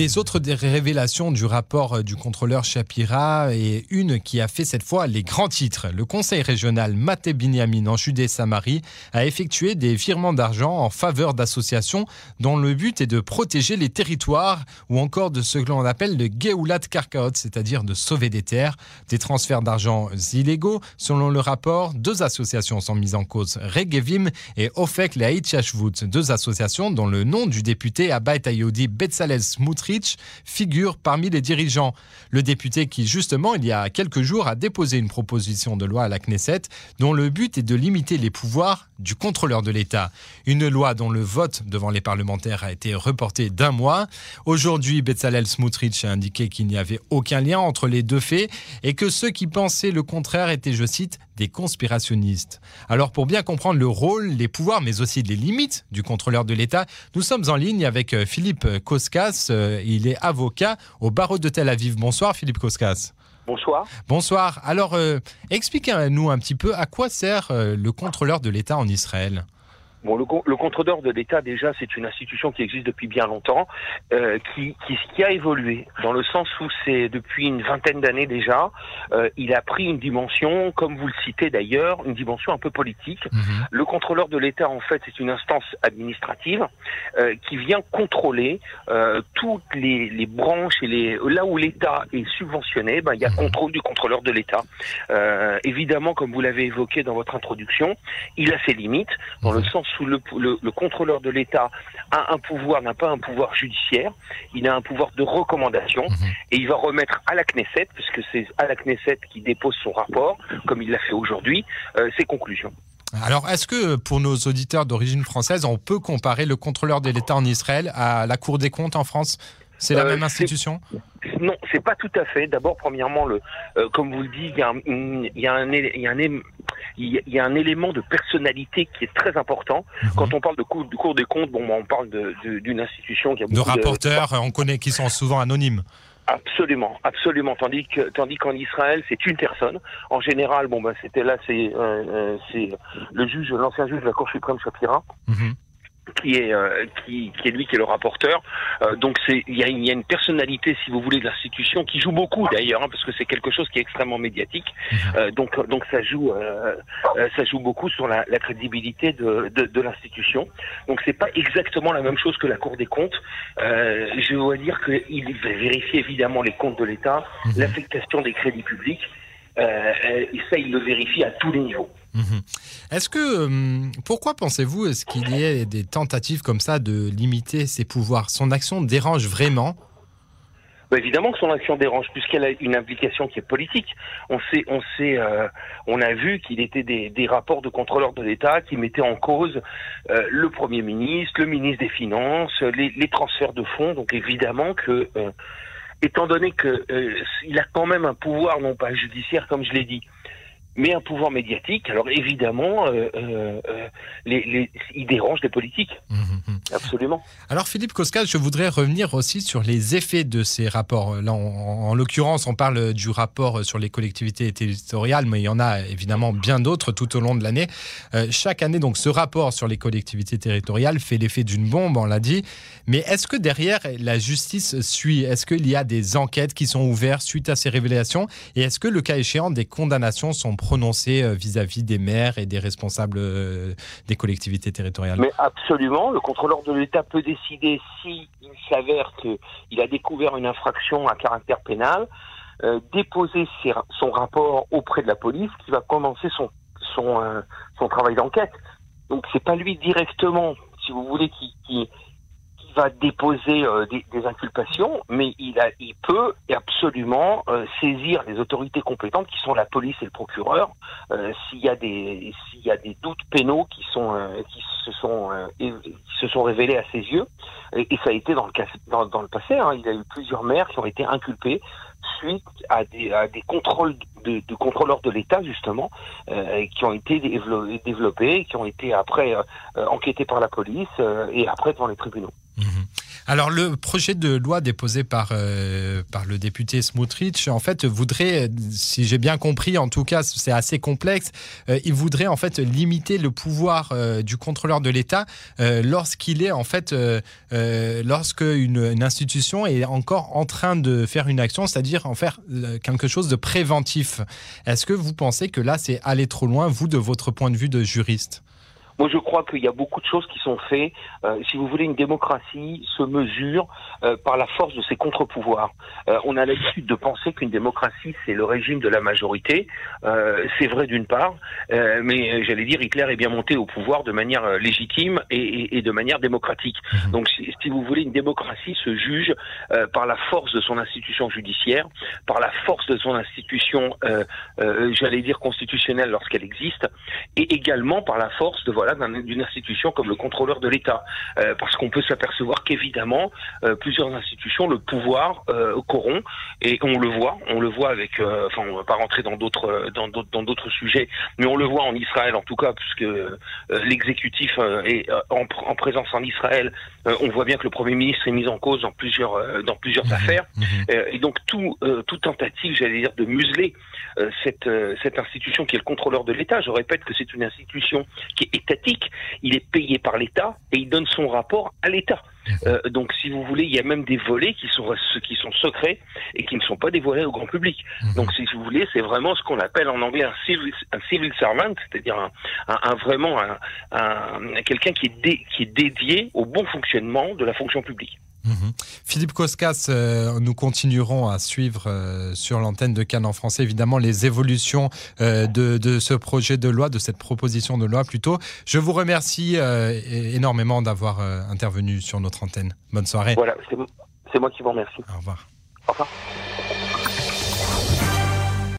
Des autres révélations du rapport euh, du contrôleur Shapira et une qui a fait cette fois les grands titres. Le conseil régional Maté Binyamin en Judée-Samarie a effectué des virements d'argent en faveur d'associations dont le but est de protéger les territoires ou encore de ce que l'on appelle le Geulat Karkaot, c'est-à-dire de sauver des terres. Des transferts d'argent illégaux. Selon le rapport, deux associations sont mises en cause, Regevim et Ofek Leaïtchashvut, deux associations dont le nom du député Abayt Ayodi Betzalel Figure parmi les dirigeants. Le député qui, justement, il y a quelques jours, a déposé une proposition de loi à la Knesset dont le but est de limiter les pouvoirs du contrôleur de l'État. Une loi dont le vote devant les parlementaires a été reporté d'un mois. Aujourd'hui, Betzalel Smutrich a indiqué qu'il n'y avait aucun lien entre les deux faits et que ceux qui pensaient le contraire étaient, je cite, des conspirationnistes. Alors pour bien comprendre le rôle, les pouvoirs, mais aussi les limites du contrôleur de l'État, nous sommes en ligne avec euh, Philippe Koskas. Euh, il est avocat au barreau de Tel Aviv. Bonsoir Philippe Koskas. Bonsoir. Bonsoir. Alors, euh, expliquez-nous un petit peu à quoi sert le contrôleur de l'État en Israël. Bon, le, le contrôleur de l'État, déjà, c'est une institution qui existe depuis bien longtemps, euh, qui, qui, qui, a évolué, dans le sens où c'est depuis une vingtaine d'années déjà, euh, il a pris une dimension, comme vous le citez d'ailleurs, une dimension un peu politique. Mhm. Le contrôleur de l'État, en fait, c'est une instance administrative euh, qui vient contrôler euh, toutes les, les, branches et les là où l'État est subventionné, ben, il y a mhm. contrôle du contrôleur de l'État. Euh, évidemment, comme vous l'avez évoqué dans votre introduction, il a ses limites, dans le mhm. sens où le, le, contrôleur de l'État a un pouvoir, n'a pas un pouvoir judiciaire, il a un pouvoir de recommandation mhm. et il va remettre à la Knesset, puisque c'est à la Knesset qui dépose son rapport, comme il l'a fait aujourd'hui, euh, ses conclusions. Alors, est-ce que pour nos auditeurs d'origine française, on peut comparer le contrôleur de l'État en Israël à la Cour des comptes en France? C'est la euh, même institution? Non, c'est pas tout à fait. D'abord, premièrement, le, euh, comme vous le dites, il y a un, il y il y a un, il y a un élément de personnalité qui est très important. Mhm. Quand on parle de cours, cours des comptes, bon, on parle d'une institution qui a beaucoup de rapporteurs, on connaît qui sont souvent anonymes. Absolument, absolument. Tandis que, tandis qu'en Israël, c'est une personne. En général, bon, ben, c'était là, c'est, euh, euh c'est le juge, l'ancien juge de la Cour suprême Shapira. Mhm qui est euh, qui, qui, est lui qui est le rapporteur. Euh, donc c'est il y a, y a, une personnalité, si vous voulez, de l'institution qui joue beaucoup d'ailleurs, hein, parce que c'est quelque chose qui est extrêmement médiatique. Mhm. Euh, donc donc ça joue euh, euh, ça joue beaucoup sur la, la crédibilité de, de, de l'institution. Donc c'est pas exactement la même chose que la Cour des comptes. je dois dire qu'il vérifie évidemment les comptes de l'État, mhm. l'affectation des crédits publics. Et ça, il le vérifie à tous les niveaux. Mhm. Est-ce que euh, pourquoi pensez-vous est-ce qu'il y ait des tentatives comme ça de limiter ses pouvoirs? Son action dérange vraiment? Bah, évidemment que son action dérange puisqu'elle a une implication qui est politique. On sait, on sait, euh, on a vu qu'il était des, des, rapports de contrôleurs de l'État qui mettaient en cause euh, le Premier ministre, le ministre des Finances, les, les transferts de fonds. Donc évidemment que, étant donné que il a quand même un pouvoir non pas judiciaire comme je l'ai dit, mais un pouvoir médiatique. Alors évidemment, euh, euh, euh les, les, il dérange les politiques. Mmh, mmh, mmh. Absolument. Alors Philippe Koskas, je voudrais revenir aussi sur les effets de ces rapports. Là, en, l'occurrence, on parle du rapport sur les collectivités territoriales, mais il y en a évidemment bien d'autres tout au long de l'année. Euh, chaque année, donc, ce rapport sur les collectivités territoriales fait l'effet d'une bombe, on l'a dit. Mais est-ce que derrière, la justice suit? Est-ce qu'il y a des enquêtes qui sont ouvertes suite à ces révélations? Et est-ce que, le cas échéant, des condamnations sont prononcées euh, vis-à-vis des maires et des responsables euh, des collectivités territoriales Mais absolument. Le contrôleur de l'État peut décider s'il s'avère qu'il a découvert une infraction à caractère pénal, euh, déposer son rapport auprès de la police qui va commencer son, travail d'enquête. Donc c'est pas lui directement, si vous voulez, qui, déposer euh, des, inculpations, mais il, peut absolument euh, saisir les autorités compétentes qui sont la police et le procureur euh, s'il y a des doutes pénaux qui se sont révélés à ses yeux. Et, ça a été dans le passé hein, il y a eu plusieurs maires qui ont été inculpés suite à des, à des contrôles de, contrôleurs de l'État justement euh, qui ont été développés, qui ont été après euh, enquêtés par la police et après devant les tribunaux. Mhm. Alors le projet de loi déposé par, euh, par le député Smotrich, en fait, voudrait, si j'ai bien compris, en tout cas c'est assez complexe, euh, il voudrait en fait limiter le pouvoir euh, du contrôleur de l'État lorsqu'il est en fait, lorsque une, institution est encore en train de faire une action, c'est-à-dire en faire quelque chose de préventif. Est-ce que vous pensez que là c'est aller trop loin, vous, de votre point de vue de juriste? Moi, je crois qu'il y a beaucoup de choses qui sont faites. Euh, si vous voulez, une démocratie se mesure euh, par la force de ses contre-pouvoirs. Euh, on a l'habitude de penser qu'une démocratie, c'est le régime de la majorité. c'est vrai d'une part, mais j'allais dire, Hitler est bien monté au pouvoir de manière légitime et, et, de manière démocratique. Mhm. Donc, si, si, vous voulez, une démocratie se juge par la force de son institution judiciaire, par la force de son institution, j'allais dire, constitutionnelle lorsqu'elle existe, et également par la force de voilà d'une institution comme le contrôleur de l'État, euh, parce qu'on peut s'apercevoir qu'évidemment euh, plusieurs institutions le pouvoir euh, corrompt et on le voit, on le voit avec, enfin on va pas rentrer dans d'autres dans d'autres dans d'autres sujets, mais on le voit en Israël en tout cas puisque l'exécutif est en, en, présence en Israël, on voit bien que le premier ministre est mis en cause dans plusieurs dans plusieurs mmh. affaires mmh. et donc tout toute tentative, j'allais dire, de museler cette cette institution qui est le contrôleur de l'État. Je répète que c'est une institution qui est il est payé par l'État et il donne son rapport à l'État. Euh, donc, si vous voulez, il y a même des volets qui sont qui sont secrets et qui ne sont pas dévoilés au grand public. Mhm. Donc, si vous voulez, c'est vraiment ce qu'on appelle en anglais un civil, un civil servant, c'est-à-dire un, vraiment un, quelqu'un qui est qui est dédié au bon fonctionnement de la fonction publique. Mhm. Philippe Koskas, euh, nous continuerons à suivre euh, sur l'antenne de Cannes en français, évidemment, les évolutions euh, de, ce projet de loi, de cette proposition de loi plutôt. Je vous remercie énormément d'avoir intervenu sur notre antenne. Bonne soirée. Voilà, c'est moi qui vous remercie. Au revoir. Au revoir.